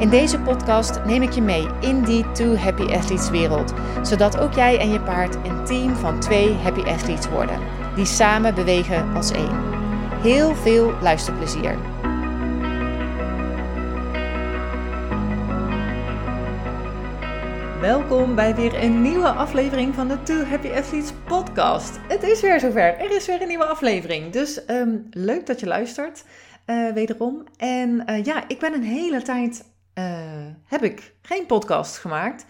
In deze podcast neem ik je mee in die Two Happy Athletes wereld, zodat ook jij en je paard een team van twee Happy Athletes worden, die samen bewegen als één. Heel veel luisterplezier. Welkom bij weer een nieuwe aflevering van de Two Happy Athletes podcast. Het is weer zover, er is weer een nieuwe aflevering. Dus ehm, leuk dat je luistert, uh, wederom. En uh, ja, ik ben een hele tijd heb ik geen podcast gemaakt.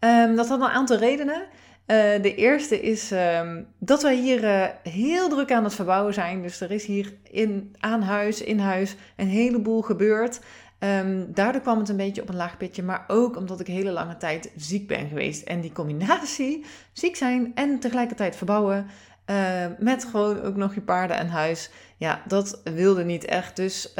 Um, dat had een aantal redenen. Uh, de eerste is um, dat wij hier uh, heel druk aan het verbouwen zijn. Dus er is hier in, aan huis, in huis, een heleboel gebeurd. Um, daardoor kwam het een beetje op een laag pitje. Maar ook omdat ik hele lange tijd ziek ben geweest. En die combinatie, ziek zijn en tegelijkertijd verbouwen. met gewoon ook nog je paarden en huis. Ja, dat wilde niet echt. Dus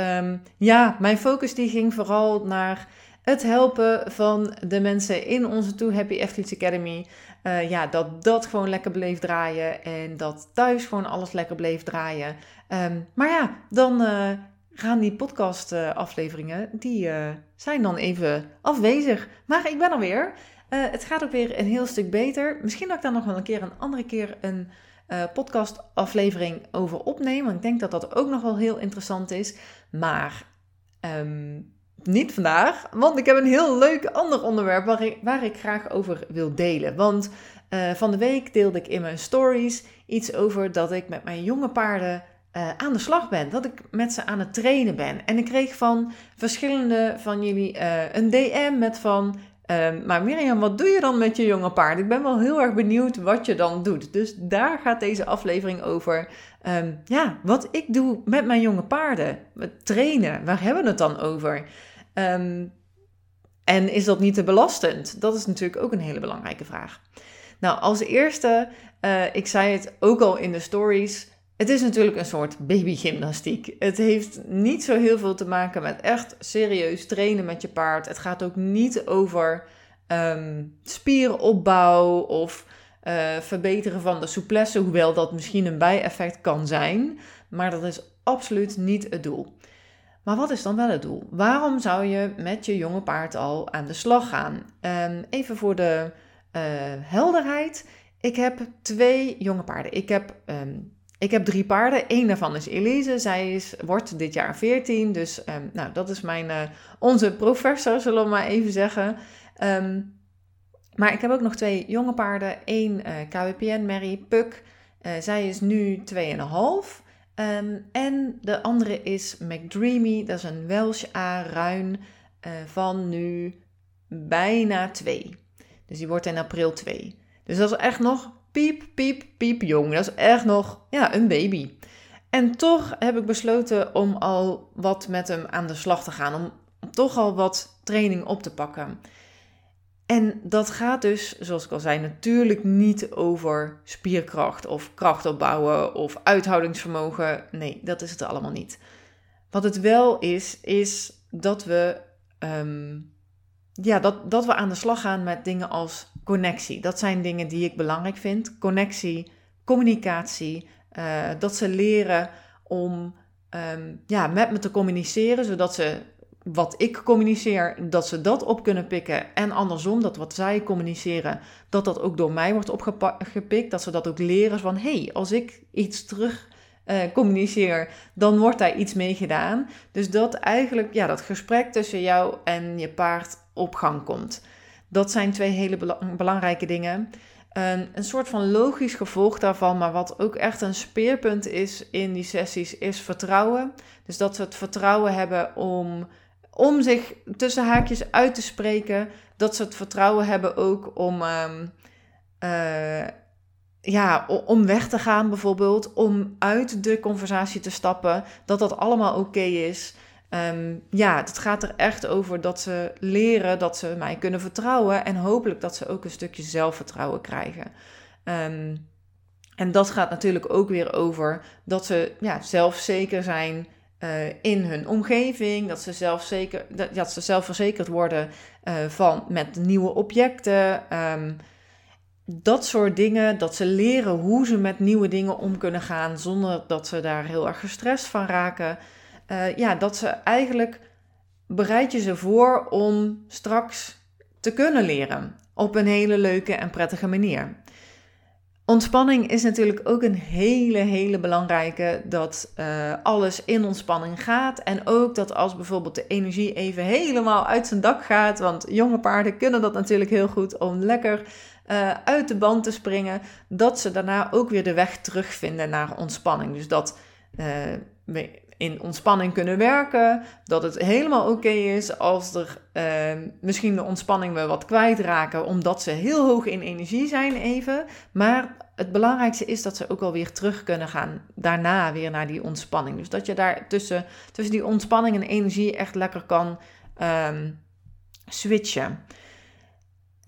ja, mijn focus die ging vooral naar het helpen van de mensen in onze Too Happy Athletes Academy. Uh, ja, dat dat gewoon lekker bleef draaien en dat thuis gewoon alles lekker bleef draaien. Um, maar ja, dan uh, gaan die podcast uh, afleveringen, die zijn dan even afwezig. Maar ik ben er weer. het gaat ook weer een heel stuk beter. Misschien dat ik daar nog wel een keer een andere keer een podcast aflevering over opneem. Want ik denk dat dat ook nog wel heel interessant is. Maar... Um, niet vandaag, want ik heb een heel leuk ander onderwerp waar ik, waar ik graag over wil delen. Want uh, van de week deelde ik in mijn stories iets over dat ik met mijn jonge paarden uh, aan de slag ben. Dat ik met ze aan het trainen ben. En ik kreeg van verschillende van jullie een DM met van... maar Mirjam, wat doe je dan met je jonge paard? Ik ben wel heel erg benieuwd wat je dan doet. Dus daar gaat deze aflevering over. Um, ja, wat ik doe met mijn jonge paarden. Trainen, waar hebben we het dan over? Um, en is dat niet te belastend? Dat is natuurlijk ook een hele belangrijke vraag. Nou, als eerste, uh, ik zei het ook al in de stories. Het is natuurlijk een soort babygymnastiek. Het heeft niet zo heel veel te maken met echt serieus trainen met je paard. Het gaat ook niet over um, spieropbouw of uh, verbeteren van de souplesse, hoewel dat misschien een bijeffect kan zijn. Maar dat is absoluut niet het doel. Maar wat is dan wel het doel? Waarom zou je met je jonge paard al aan de slag gaan? Um, even voor de uh, helderheid. Ik heb twee jonge paarden. Ik heb, um, ik heb drie paarden. Eén daarvan is Elise. Zij is, wordt dit jaar 14. Dus um, nou, dat is mijn, uh, onze professor, zullen we maar even zeggen. maar ik heb ook nog twee jonge paarden. Eén eh, KWPN, Mary Puk. zij is nu 2,5. Um, en de andere is McDreamy, dat is een Welsh A-ruin van nu bijna 2. Dus die wordt in april 2. Dus dat is echt nog piep, piep, piep jong. Dat is echt nog ja, een baby. En toch heb ik besloten om al wat met hem aan de slag te gaan. Om toch al wat training op te pakken. En dat gaat dus, zoals ik al zei, natuurlijk niet over spierkracht of kracht opbouwen of uithoudingsvermogen. Nee, dat is het allemaal niet. Wat het wel is, is dat we, um, ja, dat, dat we aan de slag gaan met dingen als connectie. Dat zijn dingen die ik belangrijk vind. Connectie, communicatie, uh, dat ze leren om um, ja, met me te communiceren, zodat ze wat ik communiceer, dat ze dat op kunnen pikken. En andersom, dat wat zij communiceren, dat dat ook door mij wordt opgepikt. Dat ze dat ook leren van, hé, hey, als ik iets terug uh, communiceer, dan wordt daar iets mee gedaan. Dus dat eigenlijk, ja, dat gesprek tussen jou en je paard op gang komt. Dat zijn twee hele belangrijke dingen. Een, een soort van logisch gevolg daarvan, maar wat ook echt een speerpunt is in die sessies, is vertrouwen. Dus dat ze het vertrouwen hebben om om zich tussen haakjes uit te spreken. Dat ze het vertrouwen hebben ook om, um, uh, ja, om weg te gaan bijvoorbeeld. Om uit de conversatie te stappen. Dat dat allemaal oké is. Ehm, ja, het gaat er echt over dat ze leren dat ze mij kunnen vertrouwen en hopelijk dat ze ook een stukje zelfvertrouwen krijgen. Um, en dat gaat natuurlijk ook weer over dat ze ja, zelfzeker zijn uh, in hun omgeving, dat ze, zelfzeker, dat, dat ze zelfverzekerd worden uh, van, met nieuwe objecten. Um, dat soort dingen, dat ze leren hoe ze met nieuwe dingen om kunnen gaan zonder dat ze daar heel erg gestrest van raken. Uh, ja, dat ze eigenlijk bereid je ze voor om straks te kunnen leren op een hele leuke en prettige manier. Ontspanning is natuurlijk ook een hele, hele belangrijke. Dat uh, alles in ontspanning gaat. En ook dat als bijvoorbeeld de energie even helemaal uit zijn dak gaat. Want jonge paarden kunnen dat natuurlijk heel goed om lekker uh, uit de band te springen. Dat ze daarna ook weer de weg terugvinden naar ontspanning. Dus dat uh, we in ontspanning kunnen werken. Dat het helemaal oké is als er uh, misschien de ontspanning we wat kwijtraken, omdat ze heel hoog in energie zijn even. Maar het belangrijkste is dat ze ook alweer terug kunnen gaan daarna weer naar die ontspanning. Dus dat je daar tussen, tussen die ontspanning en energie echt lekker kan um, switchen.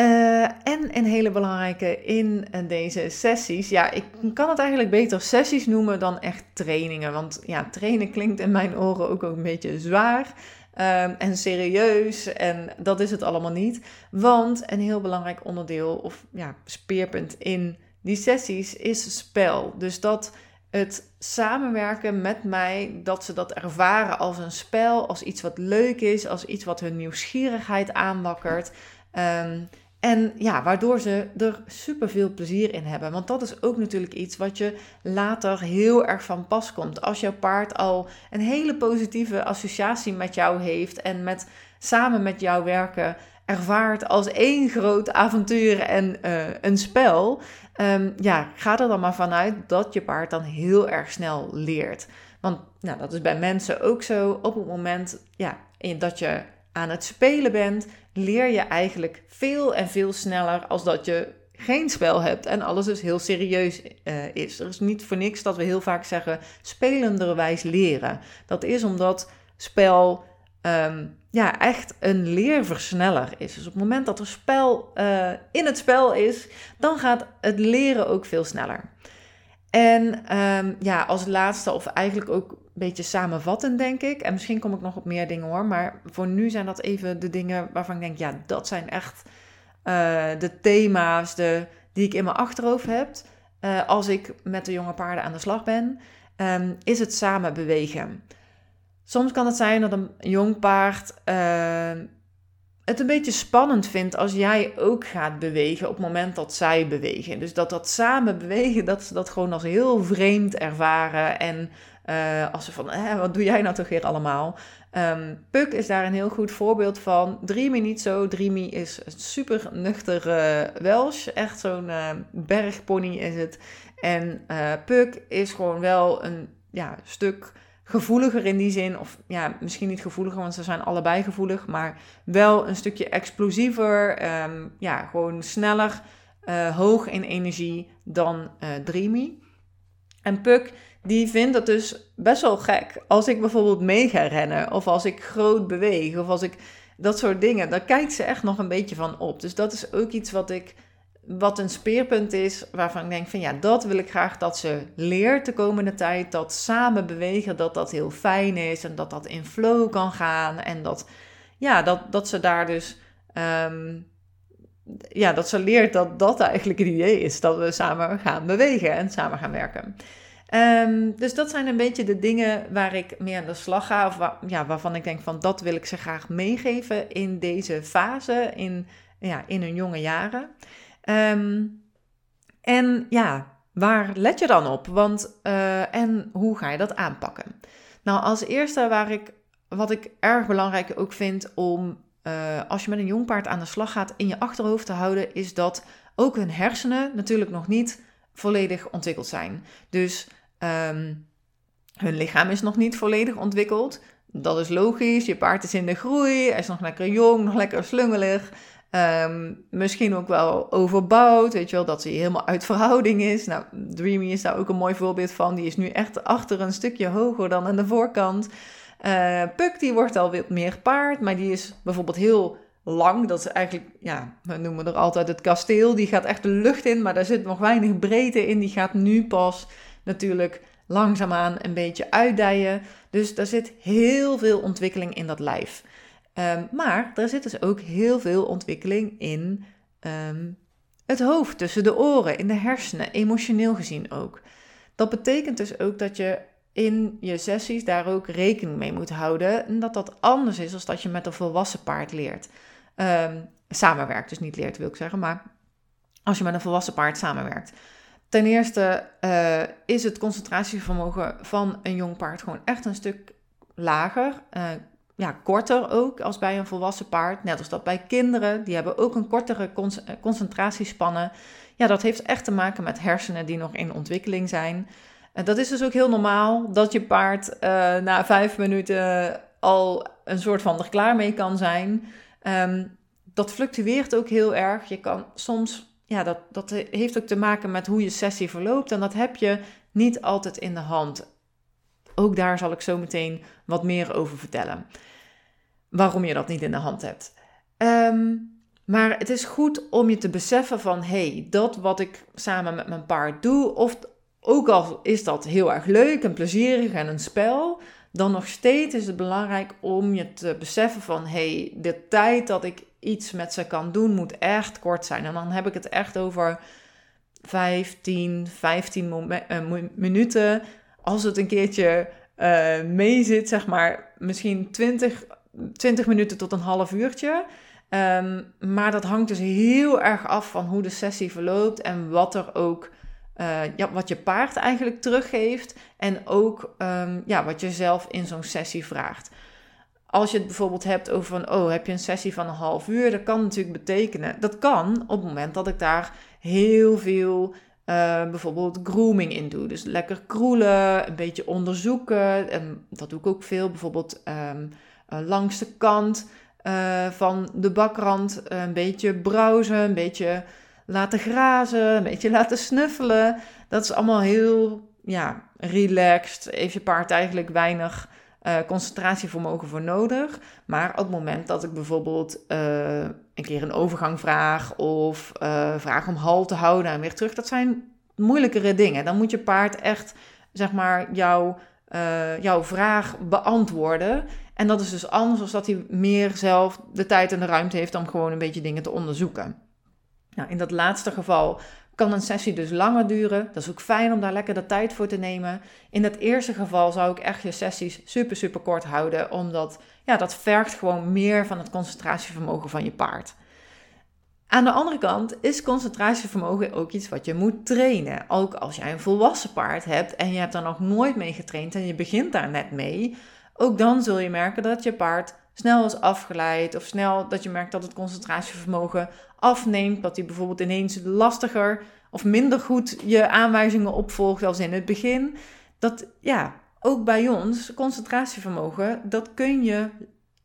Uh, en een hele belangrijke in deze sessies. Ja, ik kan het eigenlijk beter sessies noemen dan echt trainingen. Want ja, trainen klinkt in mijn oren ook, een beetje zwaar. Um, en serieus. En dat is het allemaal niet. Want een heel belangrijk onderdeel of ja, speerpunt in die sessies is spel. Dus dat het samenwerken met mij, dat ze dat ervaren als een spel, als iets wat leuk is, als iets wat hun nieuwsgierigheid aanwakkert. Um, en ja, waardoor ze er super veel plezier in hebben. Want dat is ook natuurlijk iets wat je later heel erg van pas komt. Als jouw paard al een hele positieve associatie met jou heeft en met, samen met jou werken ervaart als één groot avontuur en uh, een spel. Um, ja, ga er dan maar vanuit dat je paard dan heel erg snel leert. Want nou, dat is bij mensen ook zo. Op het moment ja, dat je aan het spelen bent, leer je eigenlijk veel en veel sneller als dat je geen spel hebt en alles dus heel serieus uh, is. Er is niet voor niks dat we heel vaak zeggen spelenderwijs leren. Dat is omdat spel um, ja, echt een leerversneller is. Dus op het moment dat er spel uh, in het spel is, dan gaat het leren ook veel sneller. En um, ja, als laatste, of eigenlijk ook beetje samenvattend, denk ik. En misschien kom ik nog op meer dingen hoor. Maar voor nu zijn dat even de dingen waarvan ik denk, ja, dat zijn echt uh, de thema's de, die ik in mijn achterhoofd heb. Uh, als ik met de jonge paarden aan de slag ben, um, is het samen bewegen. Soms kan het zijn dat een jong paard uh, het een beetje spannend vindt als jij ook gaat bewegen op het moment dat zij bewegen. Dus dat dat samen bewegen, dat ze dat gewoon als heel vreemd ervaren. En uh, als ze van, eh, wat doe jij nou toch weer allemaal? Um, Puk is daar een heel goed voorbeeld van. Dreamy niet zo. Dreamy is een super nuchter uh, Welsh. Echt zo'n bergpony is het. En uh, Puk is gewoon wel een ja, stuk gevoeliger in die zin. Of ja, misschien niet gevoeliger, want ze zijn allebei gevoelig. Maar wel een stukje explosiever. Um, ja, gewoon sneller. hoog in energie dan Dreamy. En Puk die vindt het dus best wel gek als ik bijvoorbeeld mee ga rennen of als ik groot beweeg of als ik dat soort dingen. Daar kijkt ze echt nog een beetje van op. Dus dat is ook iets wat ik wat een speerpunt is waarvan ik denk van ja, dat wil ik graag dat ze leert de komende tijd. Dat samen bewegen, dat dat heel fijn is en dat dat in flow kan gaan. En dat, ja, dat, dat ze daar dus, um, ja, dat ze leert dat dat eigenlijk het idee is. Dat we samen gaan bewegen en samen gaan werken. Um, dus dat zijn een beetje de dingen waar ik mee aan de slag ga. Of ja, waarvan ik denk van dat wil ik ze graag meegeven in deze fase, in, ja, in hun jonge jaren. Um, en ja, waar let je dan op? Want, uh, en hoe ga je dat aanpakken? Nou, als eerste waar ik, wat ik erg belangrijk ook vind om, uh, als je met een jong paard aan de slag gaat, in je achterhoofd te houden, is dat ook hun hersenen natuurlijk nog niet volledig ontwikkeld zijn. Dus um, hun lichaam is nog niet volledig ontwikkeld. Dat is logisch. Je paard is in de groei. Hij is nog lekker jong, nog lekker slungelig. Um, misschien ook wel overbouwd, weet je wel, dat hij helemaal uit verhouding is. Nou, Dreamy is daar ook een mooi voorbeeld van. Die is nu echt achter een stukje hoger dan aan de voorkant. Uh, Puck die wordt al wat meer paard, maar die is bijvoorbeeld heel lang. Dat is eigenlijk, ja, we noemen er altijd het kasteel. Die gaat echt de lucht in, maar daar zit nog weinig breedte in. Die gaat nu pas natuurlijk langzaamaan een beetje uitdijen. Dus daar zit heel veel ontwikkeling in dat lijf. Ehm, maar er zit dus ook heel veel ontwikkeling in ehm, het hoofd, tussen de oren, in de hersenen, emotioneel gezien ook. Dat betekent dus ook dat je in je sessies daar ook rekening mee moet houden. En dat dat anders is dan dat je met een volwassen paard leert. Um, samenwerkt, dus niet leert wil ik zeggen, maar als je met een volwassen paard samenwerkt. Ten eerste uh, is het concentratievermogen van een jong paard gewoon echt een stuk lager. Uh, ja, korter ook als bij een volwassen paard. Net als dat bij kinderen. Die hebben ook een kortere eh, concentratiespannen. Ja, dat heeft echt te maken met hersenen die nog in ontwikkeling zijn. En dat is dus ook heel normaal dat je paard na vijf minuten al een soort van er klaar mee kan zijn. Um, dat fluctueert ook heel erg. Je kan soms ja, dat, dat heeft ook te maken met hoe je sessie verloopt. En dat heb je niet altijd in de hand. Ook daar zal ik zo meteen wat meer over vertellen. Waarom je dat niet in de hand hebt. Ehm, maar het is goed om je te beseffen van hey, dat wat ik samen met mijn paard doe, of ook al is dat heel erg leuk en plezierig en een spel, dan nog steeds is het belangrijk om je te beseffen van hey, de tijd dat ik iets met ze kan doen, moet echt kort zijn. En dan heb ik het echt over 15, 15 uh, minuten. Als het een keertje uh, mee zit, zeg maar, misschien 20, 20 minuten tot een half uurtje. Um, maar dat hangt dus heel erg af van hoe de sessie verloopt en wat er ook, uh, ja, wat je paard eigenlijk teruggeeft. En ook um, ja, wat je zelf in zo'n sessie vraagt als je het bijvoorbeeld hebt over van, oh, heb je een sessie van een half uur? Dat kan natuurlijk betekenen, dat kan op het moment dat ik daar heel veel uh, bijvoorbeeld grooming in doe. Dus lekker kroelen, een beetje onderzoeken. En dat doe ik ook veel, bijvoorbeeld um, uh, langs de kant van de bakrand een beetje browsen, een beetje laten grazen, een beetje laten snuffelen. Dat is allemaal heel ja, relaxed. Heeft je paard eigenlijk weinig uh, concentratievermogen voor nodig. Maar op het moment dat ik bijvoorbeeld uh, een keer een overgang vraag of uh, vraag om hal te houden en weer terug, dat zijn moeilijkere dingen. Dan moet je paard echt, zeg maar, jouw, jouw vraag beantwoorden. En dat is dus anders dan dat hij meer zelf de tijd en de ruimte heeft om gewoon een beetje dingen te onderzoeken. Nou, in dat laatste geval kan een sessie dus langer duren. Dat is ook fijn om daar lekker de tijd voor te nemen. In het eerste geval zou ik echt je sessies super, super kort houden, omdat ja, dat vergt gewoon meer van het concentratievermogen van je paard. Aan de andere kant is concentratievermogen ook iets wat je moet trainen. Ook als jij een volwassen paard hebt en je hebt daar nog nooit mee getraind en je begint daar net mee, ook dan zul je merken dat je paard snel is afgeleid of snel dat je merkt dat het concentratievermogen afneemt, dat hij bijvoorbeeld ineens lastiger of minder goed je aanwijzingen opvolgt als in het begin. Dat ja, ook bij ons, concentratievermogen, dat kun je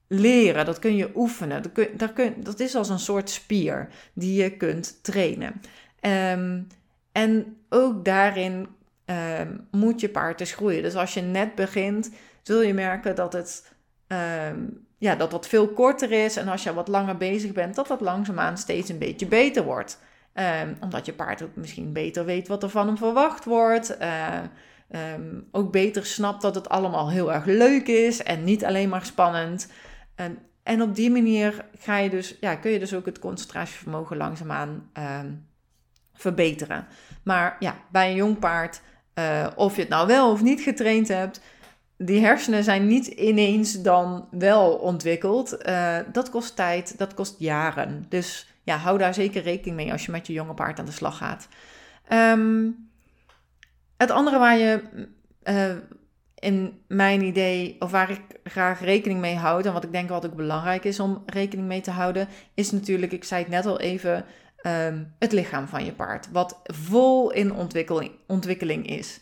leren, dat kun je oefenen. Dat, kun, kun, dat is als een soort spier die je kunt trainen. Um, en ook daarin um, moet je paard dus groeien. Dus als je net begint, zul je merken dat het um, ja, dat dat veel korter is. En als je wat langer bezig bent, dat dat langzaamaan steeds een beetje beter wordt. Um, omdat je paard ook misschien beter weet wat er van hem verwacht wordt. Uh, um, ook beter snapt dat het allemaal heel erg leuk is en niet alleen maar spannend. En, op die manier ga je dus, ja, kun je dus ook het concentratievermogen langzaamaan verbeteren. Maar ja, bij een jong paard, uh, of je het nou wel of niet getraind hebt, die hersenen zijn niet ineens dan wel ontwikkeld. Uh, dat kost tijd, dat kost jaren. Dus ja, hou daar zeker rekening mee als je met je jonge paard aan de slag gaat. Um, het andere waar je uh, in mijn idee, of waar ik graag rekening mee houd, en wat ik denk wat ook belangrijk is om rekening mee te houden, is natuurlijk, ik zei het net al even, um, het lichaam van je paard. Wat vol in ontwikkeling is.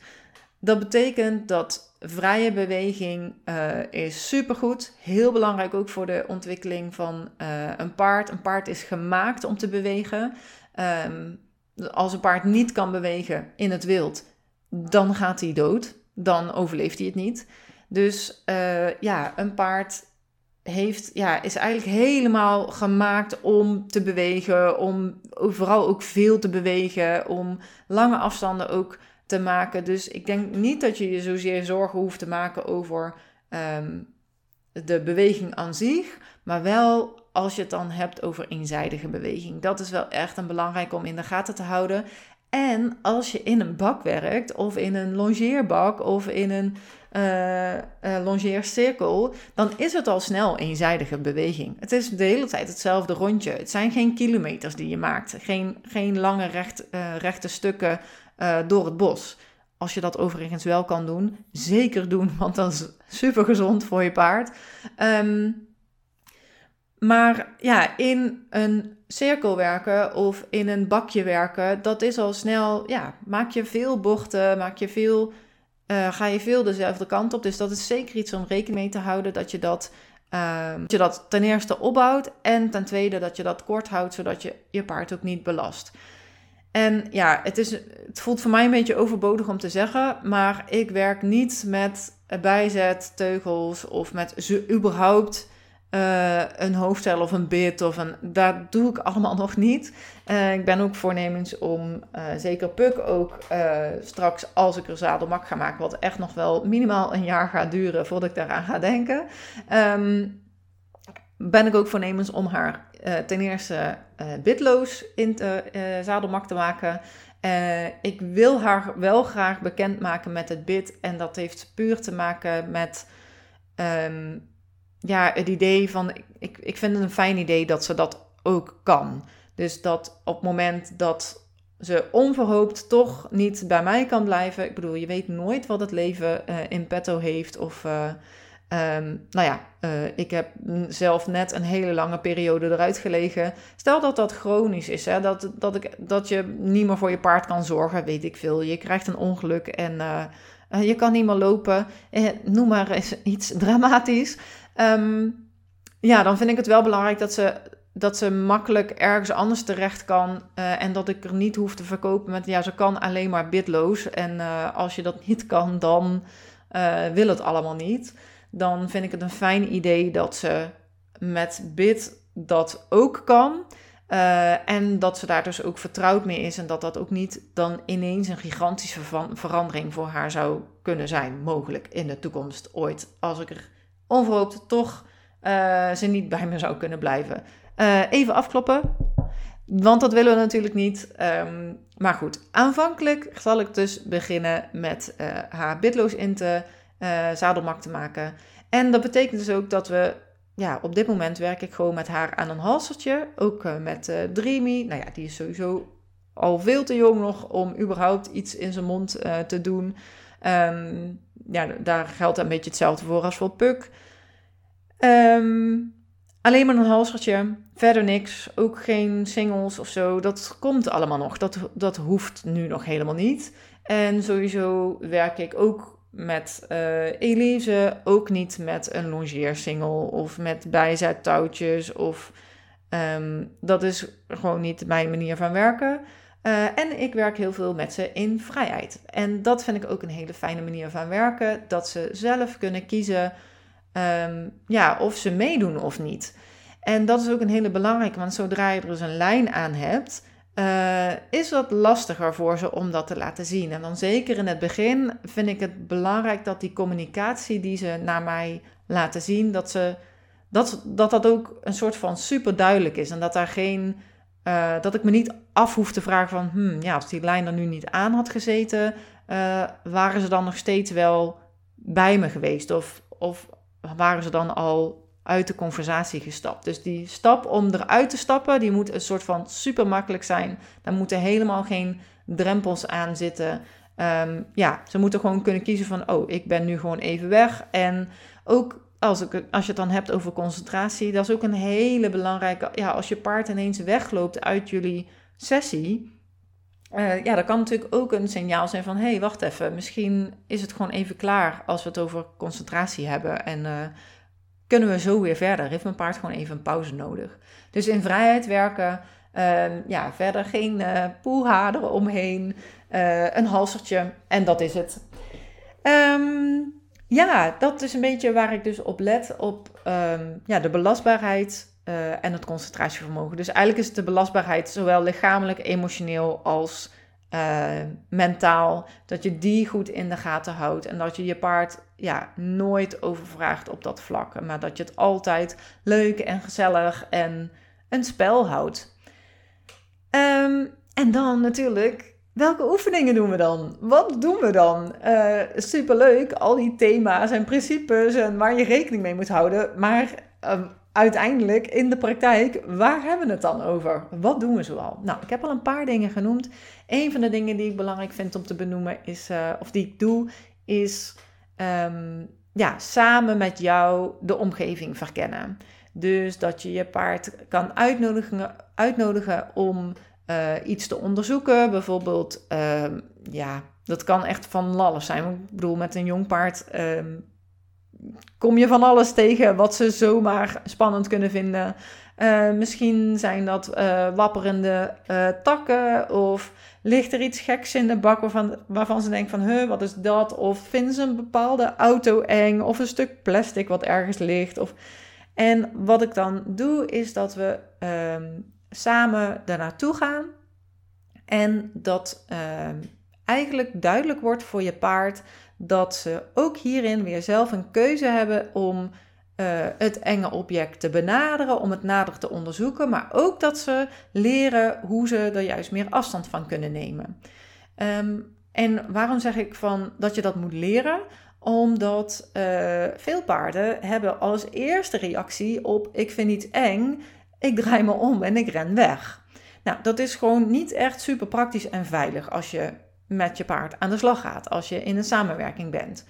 Dat betekent dat vrije beweging uh, is supergoed. Heel belangrijk ook voor de ontwikkeling van uh, een paard. Een paard is gemaakt om te bewegen. Um, als een paard niet kan bewegen in het wild, dan gaat hij dood. Dan overleeft hij het niet. Dus uh, ja, een paard heeft, ja, is eigenlijk helemaal gemaakt om te bewegen, om vooral ook veel te bewegen, om lange afstanden ook te maken. Dus ik denk niet dat je je zozeer zorgen hoeft te maken over um, de beweging aan zich, maar wel als je het dan hebt over eenzijdige beweging. Dat is wel echt een belangrijk om in de gaten te houden. En als je in een bak werkt, of in een longeerbak, of in een uh, longeercirkel, dan is het al snel eenzijdige beweging. Het is de hele tijd hetzelfde rondje. Het zijn geen kilometers die je maakt, geen, geen lange recht, uh, rechte stukken door het bos. Als je dat overigens wel kan doen, zeker doen, want dat is super gezond voor je paard. Um, maar ja, in een cirkel werken of in een bakje werken, dat is al snel, ja, maak je veel bochten, maak je veel, uh, ga je veel dezelfde kant op. Dus dat is zeker iets om rekening mee te houden dat je dat, uh, dat je dat ten eerste opbouwt en ten tweede dat je dat kort houdt, zodat je je paard ook niet belast. En ja, het, is, het voelt voor mij een beetje overbodig om te zeggen, maar ik werk niet met bijzet, teugels of met ze überhaupt uh, een hoofdstel of een bit of een. Dat doe ik allemaal nog niet. Uh, ik ben ook voornemens om uh, zeker Puk ook straks, als ik er zadelmak ga maken, wat echt nog wel minimaal een jaar gaat duren voordat ik daaraan ga denken. Um, ben ik ook voornemens om haar ten eerste bitloos in te, zadelmak te maken. ik wil haar wel graag bekendmaken met het bit. En dat heeft puur te maken met. Um, ja, het idee van, ik, ik vind het een fijn idee dat ze dat ook kan. Dus dat op het moment dat ze onverhoopt toch niet bij mij kan blijven. Ik bedoel, je weet nooit wat het leven uh, in petto heeft. Of, uh, um, nou ja, uh, ik heb zelf net een hele lange periode eruit gelegen. Stel dat dat chronisch is, hè, dat, dat, ik, dat je niet meer voor je paard kan zorgen, weet ik veel. Je krijgt een ongeluk en je kan niet meer lopen. noem maar eens iets dramatisch. Um, ja, dan vind ik het wel belangrijk dat ze, dat ze makkelijk ergens anders terecht kan. En dat ik er niet hoef te verkopen met, ja, ze kan alleen maar bitloos. En als je dat niet kan, dan wil het allemaal niet. Dan vind ik het een fijn idee dat ze met bit dat ook kan. Uh, en dat ze daar dus ook vertrouwd mee is en dat dat ook niet dan ineens een gigantische verandering voor haar zou kunnen zijn, mogelijk in de toekomst ooit, als ik er onverhoopt toch uh, ze niet bij me zou kunnen blijven. Uh, even afkloppen, want dat willen we natuurlijk niet. Um, maar goed, aanvankelijk zal ik dus beginnen met haar bitloos in te zadelmak te maken. En dat betekent dus ook dat we, ja, op dit moment werk ik gewoon met haar aan een halsertje. Ook met Dreamy. Nou ja, die is sowieso al veel te jong nog om überhaupt iets in zijn mond te doen. Um, ja, daar geldt een beetje hetzelfde voor als voor Puk. Um, alleen maar een halsertje, verder niks, ook geen singles of zo. Dat komt allemaal nog, dat, dat hoeft nu nog helemaal niet. En sowieso werk ik ook met uh, Elise, ook niet met een longeersingle of met bijzettouwtjes of... Um, dat is gewoon niet mijn manier van werken. Uh, en ik werk heel veel met ze in vrijheid. En dat vind ik ook een hele fijne manier van werken. Dat ze zelf kunnen kiezen um, ja, of ze meedoen of niet. En dat is ook een hele belangrijke, want zodra je er dus een lijn aan hebt, uh, is dat lastiger voor ze om dat te laten zien. En dan zeker in het begin vind ik het belangrijk dat die communicatie die ze naar mij laten zien, dat, ze, dat, dat dat ook een soort van super duidelijk is. En dat daar geen uh, dat ik me niet af hoef te vragen van, hmm, ja, als die lijn er nu niet aan had gezeten, uh, waren ze dan nog steeds wel bij me geweest? Of, of waren ze dan al uit de conversatie gestapt? Dus die stap om eruit te stappen, die moet een soort van super makkelijk zijn. Daar moeten helemaal geen drempels aan zitten. Um, ja, ze moeten gewoon kunnen kiezen van, oh, ik ben nu gewoon even weg. En ook als, ik, als je het dan hebt over concentratie, dat is ook een hele belangrijke. Ja, als je paard ineens wegloopt uit jullie sessie. Uh, ja, dat kan natuurlijk ook een signaal zijn van: hé, hey, wacht even, misschien is het gewoon even klaar als we het over concentratie hebben. En uh, kunnen we zo weer verder? Heeft mijn paard gewoon even een pauze nodig? Dus in vrijheid werken, uh, ja, verder geen uh, poelhader omheen, een halsertje en dat is het. Um, ja, dat is een beetje waar ik dus op let. Op ehm, ja, de belastbaarheid uh, en het concentratievermogen. Dus eigenlijk is de belastbaarheid zowel lichamelijk, emotioneel als mentaal. Dat je die goed in de gaten houdt. En dat je je paard ja, nooit overvraagt op dat vlak. Maar dat je het altijd leuk en gezellig en een spel houdt. Um, en dan natuurlijk Welke oefeningen doen we dan? Wat doen we dan? Uh, superleuk, al die thema's en principes en waar je rekening mee moet houden. Maar uh, uiteindelijk in de praktijk, waar hebben we het dan over? Wat doen we zoal? Nou, ik heb al een paar dingen genoemd. Een van de dingen die ik belangrijk vind om te benoemen is, uh, of die ik doe, is um, ja, samen met jou de omgeving verkennen. Dus dat je je paard kan uitnodigen, uitnodigen om uh, iets te onderzoeken. Bijvoorbeeld, uh, ja, dat kan echt van alles zijn. Ik bedoel, met een jong paard um, kom je van alles tegen wat ze zomaar spannend kunnen vinden. Uh, misschien zijn dat uh, wapperende takken of ligt er iets geks in de bak waarvan, waarvan ze denken van, huh, wat is dat? Of vinden ze een bepaalde auto eng of een stuk plastic wat ergens ligt. Of... En wat ik dan doe is dat we um, samen daar naartoe gaan. En dat uh, eigenlijk duidelijk wordt voor je paard dat ze ook hierin weer zelf een keuze hebben om uh, het enge object te benaderen, om het nader te onderzoeken, maar ook dat ze leren hoe ze er juist meer afstand van kunnen nemen. Um, en waarom zeg ik van dat je dat moet leren? Omdat uh, veel paarden hebben als eerste reactie op ik vind iets eng ik draai me om en ik ren weg. Nou, dat is gewoon niet echt super praktisch en veilig als je met je paard aan de slag gaat, als je in een samenwerking bent.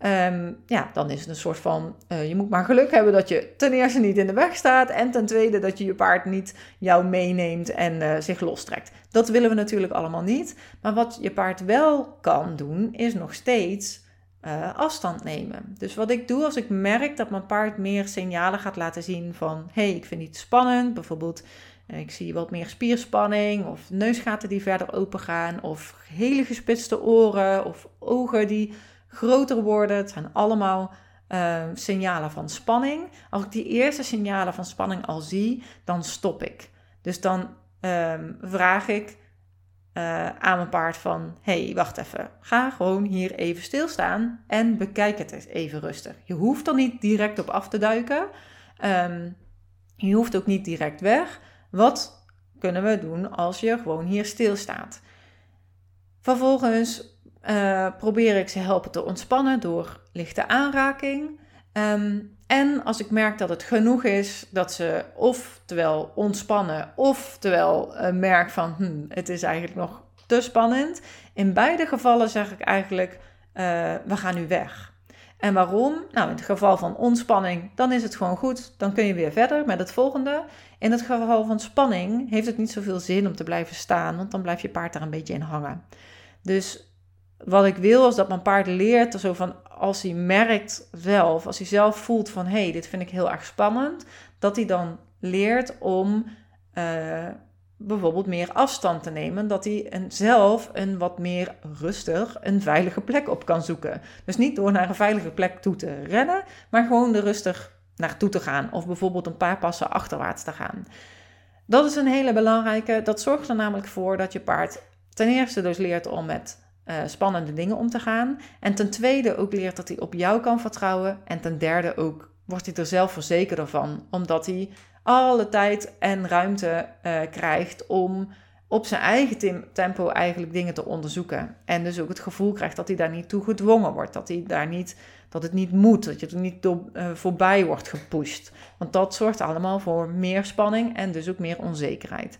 Um, ja, dan is het een soort van, uh, je moet maar geluk hebben dat je ten eerste niet in de weg staat en ten tweede dat je je paard niet jou meeneemt en uh, zich lostrekt. Dat willen we natuurlijk allemaal niet. Maar wat je paard wel kan doen, is nog steeds uh, afstand nemen. Dus wat ik doe als ik merk dat mijn paard meer signalen gaat laten zien van hey, ik vind iets spannend, bijvoorbeeld ik zie wat meer spierspanning of neusgaten die verder open gaan of hele gespitste oren of ogen die groter worden. Het zijn allemaal uh, signalen van spanning. Als ik die eerste signalen van spanning al zie, dan stop ik. Dus dan ehm, vraag ik uh, aan mijn paard van: hey, wacht even, ga gewoon hier even stilstaan en bekijk het eens even rustig. Je hoeft er niet direct op af te duiken. Um, je hoeft ook niet direct weg. Wat kunnen we doen als je gewoon hier stilstaat? Vervolgens uh, probeer ik ze helpen te ontspannen door lichte aanraking. Um, en als ik merk dat het genoeg is, dat ze oftewel ontspannen, oftewel uh, merk van hm, het is eigenlijk nog te spannend. In beide gevallen zeg ik eigenlijk, uh, we gaan nu weg. En waarom? Nou, in het geval van ontspanning, dan is het gewoon goed. Dan kun je weer verder met het volgende. In het geval van spanning heeft het niet zoveel zin om te blijven staan, want dan blijft je paard daar een beetje in hangen. Dus wat ik wil is dat mijn paard leert, zo van als hij merkt zelf, als hij zelf voelt van hé, hey, dit vind ik heel erg spannend, dat hij dan leert om uh, bijvoorbeeld meer afstand te nemen, dat hij een, zelf een wat meer rustig, een veilige plek op kan zoeken. Dus niet door naar een veilige plek toe te rennen, maar gewoon er rustig naartoe te gaan of bijvoorbeeld een paar passen achterwaarts te gaan. Dat is een hele belangrijke. Dat zorgt er namelijk voor dat je paard ten eerste dus leert om met uh, spannende dingen om te gaan. En ten tweede ook leert dat hij op jou kan vertrouwen. En ten derde ook wordt hij er zelf verzekerder van, omdat hij alle tijd en ruimte uh, krijgt om op zijn eigen tempo eigenlijk dingen te onderzoeken. En dus ook het gevoel krijgt dat hij daar niet toe gedwongen wordt. Dat, hij daar niet, dat het niet moet, dat je er niet door, uh, voorbij wordt gepusht. Want dat zorgt allemaal voor meer spanning en dus ook meer onzekerheid.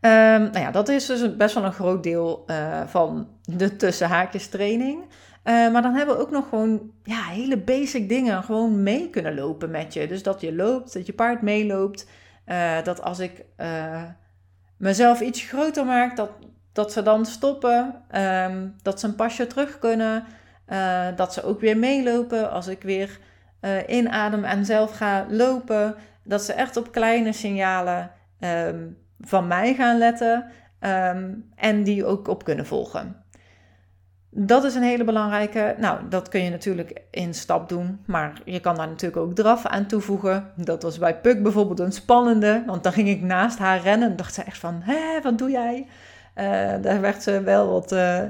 Um, nou ja, dat is dus best wel een groot deel uh, van de tussenhaakjes training. Uh, maar dan hebben we ook nog gewoon ja, hele basic dingen gewoon mee kunnen lopen met je. Dus dat je loopt, dat je paard meeloopt. Uh, dat als ik mezelf iets groter maak, dat, dat ze dan stoppen. Um, dat ze een pasje terug kunnen. dat ze ook weer meelopen als ik weer inadem en zelf ga lopen. Dat ze echt op kleine signalen um, van mij gaan letten. Um, en die ook op kunnen volgen. Dat is een hele belangrijke. Nou, dat kun je natuurlijk in stap doen, maar je kan daar natuurlijk ook draf aan toevoegen. Dat was bij Puk bijvoorbeeld een spannende, want dan ging ik naast haar rennen en dacht ze echt van, hé, wat doe jij? Uh, daar werd ze wel wat, uh,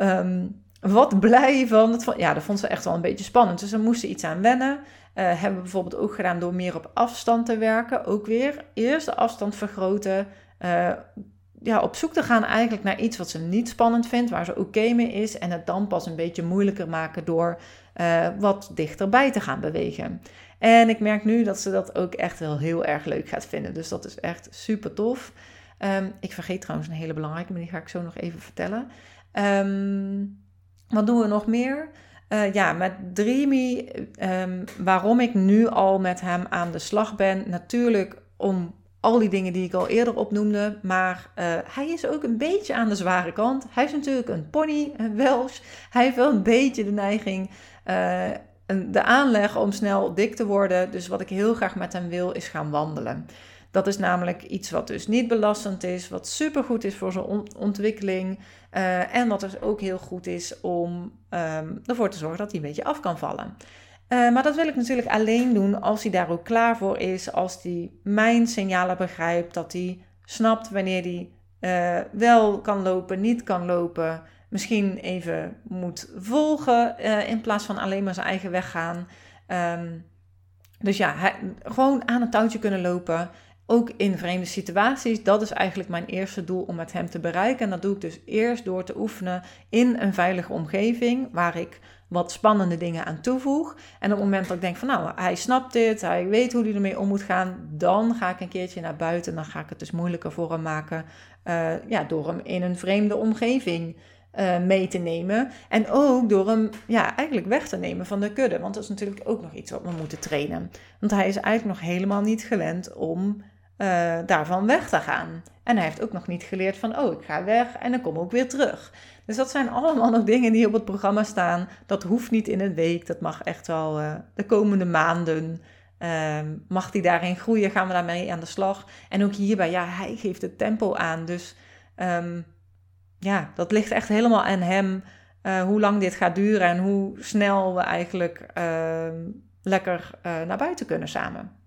um, wat blij van. Ja, dat vond ze echt wel een beetje spannend. Dus daar moest ze iets aan wennen. Uh, hebben we bijvoorbeeld ook gedaan door meer op afstand te werken. Ook weer eerst de afstand vergroten ja, op zoek te gaan eigenlijk naar iets wat ze niet spannend vindt, waar ze oké mee is. En het dan pas een beetje moeilijker maken door uh, wat dichterbij te gaan bewegen. En ik merk nu dat ze dat ook echt wel heel erg leuk gaat vinden. Dus dat is echt super tof. Um, ik vergeet trouwens een hele belangrijke, maar die ga ik zo nog even vertellen. Um, wat doen we nog meer? Uh, ja, met Dreamy, waarom ik nu al met hem aan de slag ben. Natuurlijk om al die dingen die ik al eerder opnoemde. Maar uh, hij is ook een beetje aan de zware kant. Hij is natuurlijk een pony, een Welsh. Hij heeft wel een beetje de neiging, uh, de aanleg om snel dik te worden. Dus wat ik heel graag met hem wil, is gaan wandelen. Dat is namelijk iets wat dus niet belastend is, wat supergoed is voor zijn ontwikkeling. Uh, en wat dus ook heel goed is om um, ervoor te zorgen dat hij een beetje af kan vallen. Uh, maar dat wil ik natuurlijk alleen doen als hij daar ook klaar voor is. Als hij mijn signalen begrijpt. Dat hij snapt wanneer hij uh, wel kan lopen, niet kan lopen. Misschien even moet volgen in plaats van alleen maar zijn eigen weg gaan. Um, dus ja, gewoon aan het touwtje kunnen lopen. Ook in vreemde situaties. Dat is eigenlijk mijn eerste doel om met hem te bereiken. En dat doe ik dus eerst door te oefenen in een veilige omgeving. Waar ik wat spannende dingen aan toevoeg. En op het moment dat ik denk van nou, hij snapt dit, hij weet hoe hij ermee om moet gaan, dan ga ik een keertje naar buiten. Dan ga ik het dus moeilijker voor hem maken uh, ja, door hem in een vreemde omgeving uh, mee te nemen. En ook door hem ja, eigenlijk weg te nemen van de kudde. Want dat is natuurlijk ook nog iets wat we moeten trainen. Want hij is eigenlijk nog helemaal niet gewend om uh, daarvan weg te gaan. En hij heeft ook nog niet geleerd van, oh, ik ga weg en dan kom ik ook weer terug. Dus dat zijn allemaal nog dingen die op het programma staan. Dat hoeft niet in een week, dat mag echt wel uh, de komende maanden. Uh, mag hij daarin groeien, gaan we daarmee aan de slag. En ook hierbij, ja, hij geeft het tempo aan. Dus um, ja, dat ligt echt helemaal aan hem. Uh, hoe lang dit gaat duren en hoe snel we eigenlijk uh, lekker naar buiten kunnen samen.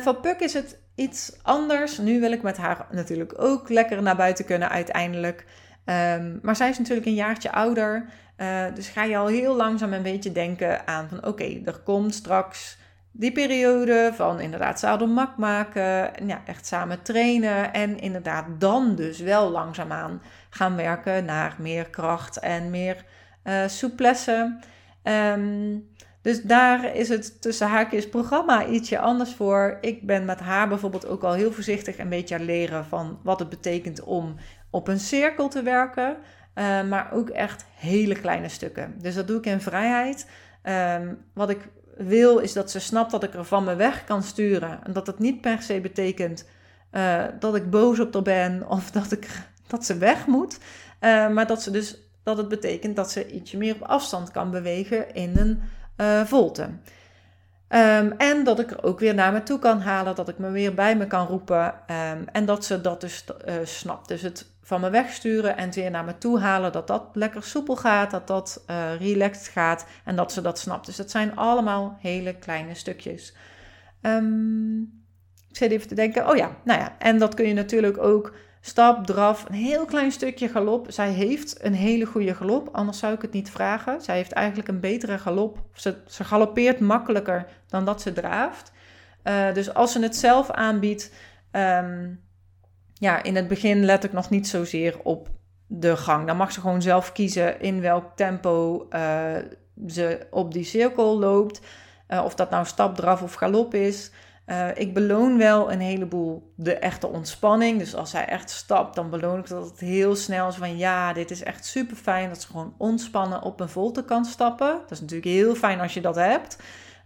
Voor Puk is het iets anders. Nu wil ik met haar natuurlijk ook lekker naar buiten kunnen uiteindelijk. Um, maar zij is natuurlijk een jaartje ouder. Uh, dus ga je al heel langzaam een beetje denken aan van oké, er komt straks die periode van inderdaad zadelmak maken. En ja, echt samen trainen. En inderdaad dan dus wel langzaamaan gaan werken naar meer kracht en meer uh, souplesse. Um, dus daar is het tussen haakjes programma ietsje anders voor. Ik ben met haar bijvoorbeeld ook al heel voorzichtig een beetje aan leren van wat het betekent om op een cirkel te werken. Uh, maar ook echt hele kleine stukken. Dus dat doe ik in vrijheid. Um, wat ik wil is dat ze snapt dat ik er van me weg kan sturen. En dat het niet per se betekent uh, dat ik boos op haar ben of dat, ik, dat ze weg moet. Uh, maar dat, ze dus, dat het betekent dat ze ietsje meer op afstand kan bewegen in een uh, volte. Um, en dat ik er ook weer naar me toe kan halen, dat ik me weer bij me kan roepen. Um, en dat ze dat dus uh, snapt. Dus het van me wegsturen en het weer naar me toe halen, dat dat lekker soepel gaat, dat dat uh, relaxed gaat en dat ze dat snapt. Dus dat zijn allemaal hele kleine stukjes. Um, ik zit even te denken, oh ja, nou ja, en dat kun je natuurlijk ook stap, draf, een heel klein stukje galop. Zij heeft een hele goede galop, anders zou ik het niet vragen. Zij heeft eigenlijk een betere galop. Ze, ze makkelijker dan dat ze draaft. Uh, dus als ze het zelf aanbiedt, um, ja, in het begin let ik nog niet zozeer op de gang. Dan mag ze gewoon zelf kiezen in welk tempo uh, ze op die cirkel loopt. Uh, of dat nou stap, draf of galop is. Uh, ik beloon wel een heleboel de echte ontspanning. Dus als zij echt stapt, dan beloon ik dat het heel snel is van ja, dit is echt super fijn dat ze gewoon ontspannen op een volte kan stappen. Dat is natuurlijk heel fijn als je dat hebt.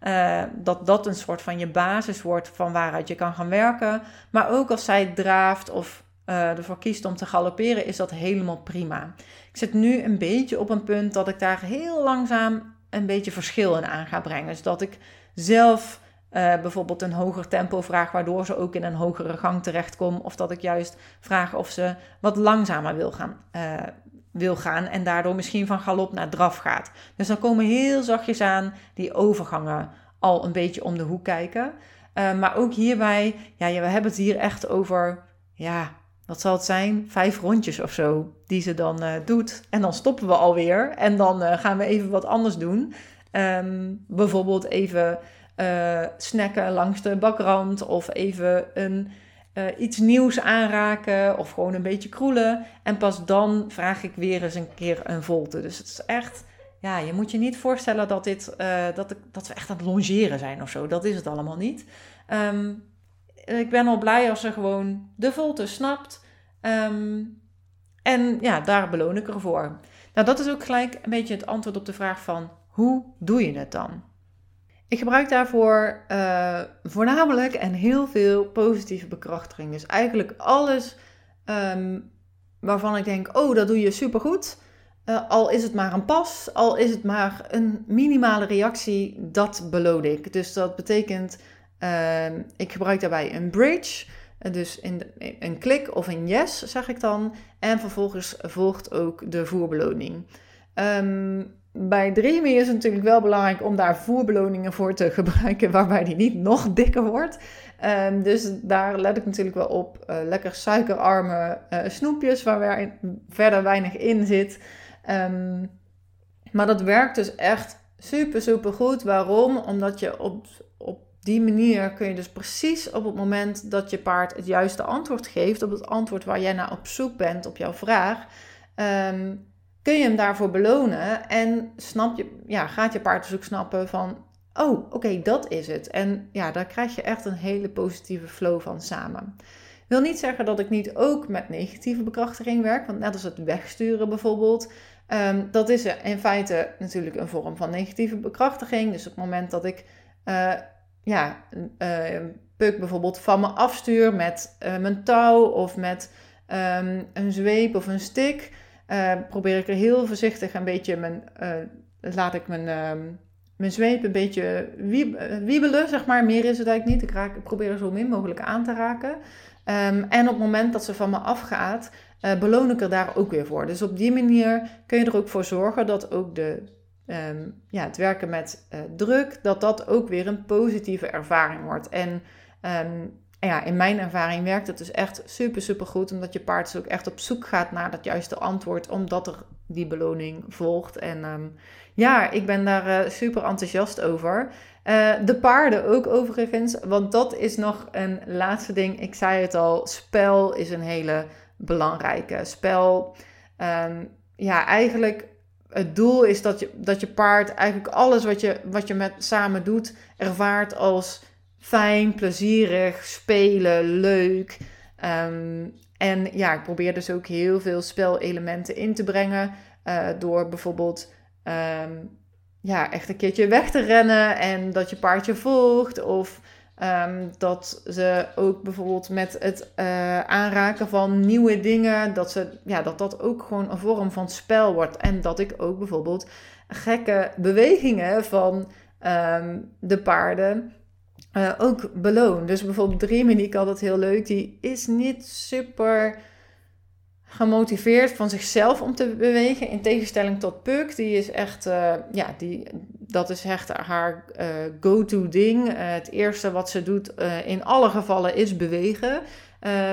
Uh, dat dat een soort van je basis wordt van waaruit je kan gaan werken. Maar ook als zij draaft of uh, ervoor kiest om te galopperen, is dat helemaal prima. Ik zit nu een beetje op een punt dat ik daar heel langzaam een beetje verschil in aan ga brengen. Dus dat ik zelf uh, bijvoorbeeld een hoger tempo vraag, waardoor ze ook in een hogere gang terechtkomt. Of dat ik juist vraag of ze wat langzamer wil gaan, uh, wil gaan en daardoor misschien van galop naar draf gaat. Dus dan komen heel zachtjes aan die overgangen al een beetje om de hoek kijken. Uh, maar ook hierbij, ja, we hebben het hier echt over, ja, wat zal het zijn? Vijf rondjes of zo die ze dan doet. En dan stoppen we alweer en dan gaan we even wat anders doen. Um, bijvoorbeeld even snacken langs de bakrand of even een uh, iets nieuws aanraken of gewoon een beetje kroelen. En pas dan vraag ik weer eens een keer een volte. Dus het is echt, ja, je moet je niet voorstellen dat, dit, uh, dat, dat we echt aan het longeren zijn of zo. Dat is het allemaal niet. Um, ik ben al blij als ze gewoon de volte snapt. Um, en ja, daar beloon ik ervoor. Nou, dat is ook gelijk een beetje het antwoord op de vraag van hoe doe je het dan? Ik gebruik daarvoor uh, voornamelijk en heel veel positieve bekrachtiging. Dus eigenlijk alles um, waarvan ik denk, oh, dat doe je supergoed. Uh, al is het maar een pas, al is het maar een minimale reactie, dat beloon ik. Dus dat betekent, uh, ik gebruik daarbij een bridge. Dus in een klik of een yes, zeg ik dan. En vervolgens volgt ook de voerbeloning. Um, bij Dreamy is het natuurlijk wel belangrijk om daar voerbeloningen voor te gebruiken, waarbij die niet nog dikker wordt. Um, dus daar let ik natuurlijk wel op. Uh, lekker suikerarme uh, snoepjes, waar verder weinig in zit. Um, maar dat werkt dus echt super, super goed. Waarom? Omdat je op, op die manier kun je dus precies op het moment dat je paard het juiste antwoord geeft, op het antwoord waar jij naar op zoek bent op jouw vraag. Um, kun je hem daarvoor belonen en snap je, ja, gaat je paard dus ook snappen van, oh, oké, dat is het. En ja, daar krijg je echt een hele positieve flow van samen. Wil niet zeggen dat ik niet ook met negatieve bekrachtiging werk, want net als het wegsturen bijvoorbeeld, um, dat is in feite natuurlijk een vorm van negatieve bekrachtiging. Dus op het moment dat ik, uh, ja, uh, Puk bijvoorbeeld van me afstuur met uh, mijn touw of met um, een zweep of een stick, uh, probeer ik er heel voorzichtig een beetje mijn, uh, laat ik mijn, uh, mijn zweep een beetje wieb, eh, wiebelen, zeg maar. Meer is het eigenlijk niet. Ik, raak, probeer er zo min mogelijk aan te raken. Um, en op het moment dat ze van me afgaat, uh, beloon ik er daar ook weer voor. Dus op die manier kun je er ook voor zorgen dat ook de, ja, het werken met uh, druk, dat dat ook weer een positieve ervaring wordt. En ja, in mijn ervaring werkt het dus echt super, super goed. Omdat je paard dus ook echt op zoek gaat naar dat juiste antwoord. Omdat er die beloning volgt. En um, ja, ik ben daar uh, super enthousiast over. Uh, de paarden ook overigens. Want dat is nog een laatste ding. Ik zei het al, spel is een hele belangrijke. Spel, um, ja, eigenlijk het doel is dat je, dat je paard eigenlijk alles wat je, wat je met samen doet ervaart als fijn, plezierig, spelen, leuk. Um, en ja, ik probeer dus ook heel veel spelelementen in te brengen. Uh, door bijvoorbeeld um, ja, echt een keertje weg te rennen en dat je paardje volgt. Of um, dat ze ook bijvoorbeeld met het uh, aanraken van nieuwe dingen, dat, ze, ja, dat dat ook gewoon een vorm van spel wordt. En dat ik ook bijvoorbeeld gekke bewegingen van de paarden uh, ook beloon. Dus bijvoorbeeld Dreamy, die ik altijd heel leuk, die is niet super gemotiveerd van zichzelf om te bewegen. In tegenstelling tot Puck, die is echt, uh, ja, die, dat is echt haar uh, go-to ding. het eerste wat ze doet in alle gevallen is bewegen.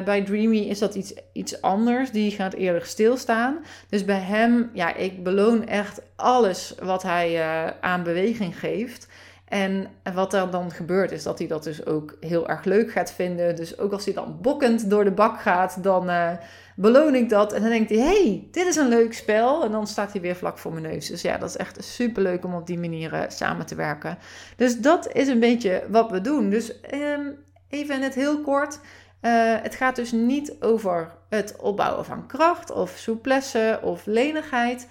bij Dreamy is dat iets, iets anders. Die gaat eerder stilstaan. Dus bij hem, ja, ik beloon echt alles wat hij aan beweging geeft. En wat er dan gebeurt is dat hij dat dus ook heel erg leuk gaat vinden. Dus ook als hij dan bokkend door de bak gaat, dan uh, beloon ik dat. En dan denkt hij, hey, dit is een leuk spel. En dan staat hij weer vlak voor mijn neus. Dus ja, dat is echt super leuk om op die manier uh, samen te werken. Dus dat is een beetje wat we doen. Dus um, even in het heel kort. Uh, het gaat dus niet over het opbouwen van kracht of souplesse of lenigheid.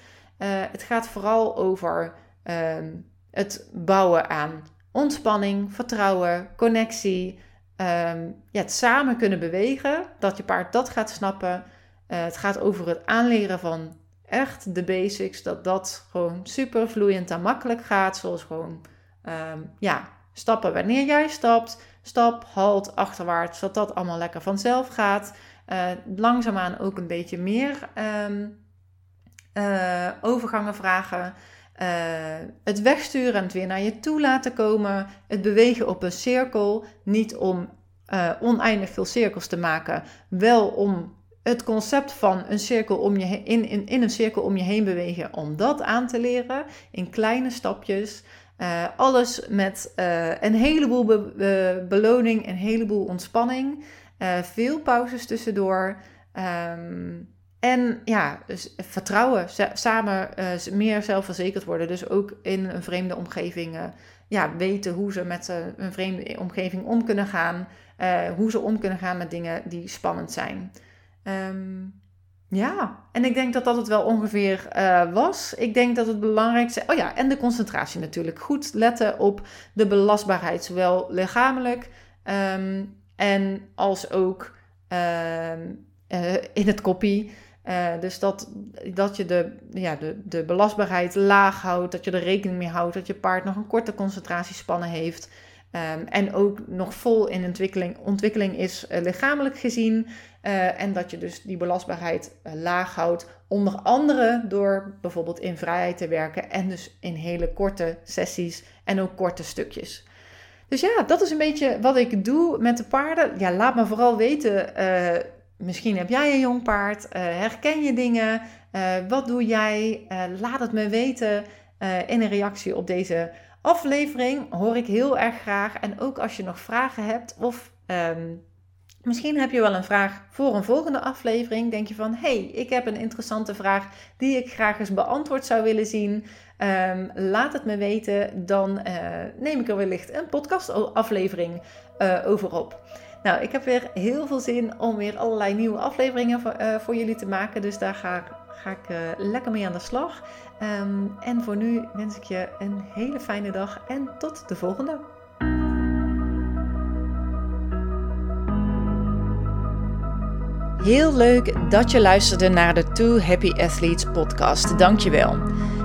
het gaat vooral over... Um, het bouwen aan ontspanning, vertrouwen, connectie. Ehm, ja, het samen kunnen bewegen, dat je paard dat gaat snappen. Uh, het gaat over het aanleren van echt de basics, dat dat gewoon super vloeiend en makkelijk gaat. Zoals gewoon um, ja, stappen wanneer jij stapt, stap, halt, achterwaarts, dat dat allemaal lekker vanzelf gaat. Uh, langzaamaan ook een beetje meer um, overgangen vragen. Het wegsturen en het weer naar je toe laten komen. Het bewegen op een cirkel. Niet om oneindig veel cirkels te maken. Wel om het concept van een cirkel om je in, in, een cirkel om je heen bewegen, om dat aan te leren in kleine stapjes. Uh, alles met een heleboel be beloning, een heleboel ontspanning, veel pauzes tussendoor. Um, en ja, dus vertrouwen, samen meer zelfverzekerd worden. Dus ook in een vreemde omgeving ja, weten hoe ze met een vreemde omgeving om kunnen gaan. hoe ze om kunnen gaan met dingen die spannend zijn. Um, ja, en ik denk dat dat het wel ongeveer was. Ik denk dat het belangrijkste. Oh ja, en de concentratie natuurlijk. Goed letten op de belastbaarheid, zowel lichamelijk um, en als ook uh, in het kopie. Uh, dus dat, dat je de, ja, de, de belastbaarheid laag houdt, dat je er rekening mee houdt, dat je paard nog een korte concentratiespannen heeft. Um, en ook nog vol in ontwikkeling, ontwikkeling is uh, lichamelijk gezien. Uh, en dat je dus die belastbaarheid laag houdt. Onder andere door bijvoorbeeld in vrijheid te werken. En dus in hele korte sessies en ook korte stukjes. Dus ja, dat is een beetje wat ik doe met de paarden. Ja, laat me vooral weten. Misschien heb jij een jong paard. herken je dingen? wat doe jij? laat het me weten in een reactie op deze aflevering hoor ik heel erg graag. En ook als je nog vragen hebt of um, misschien heb je wel een vraag voor een volgende aflevering. Denk je van, hey, ik heb een interessante vraag die ik graag eens beantwoord zou willen zien. Um, laat het me weten, dan neem ik er wellicht een podcastaflevering over op. Nou, ik heb weer heel veel zin om weer allerlei nieuwe afleveringen voor, uh, voor jullie te maken. Dus daar ga, ga ik lekker mee aan de slag. Um, en voor nu wens ik je een hele fijne dag en tot de volgende. Heel leuk dat je luisterde naar de Two Happy Athletes podcast. Dankjewel.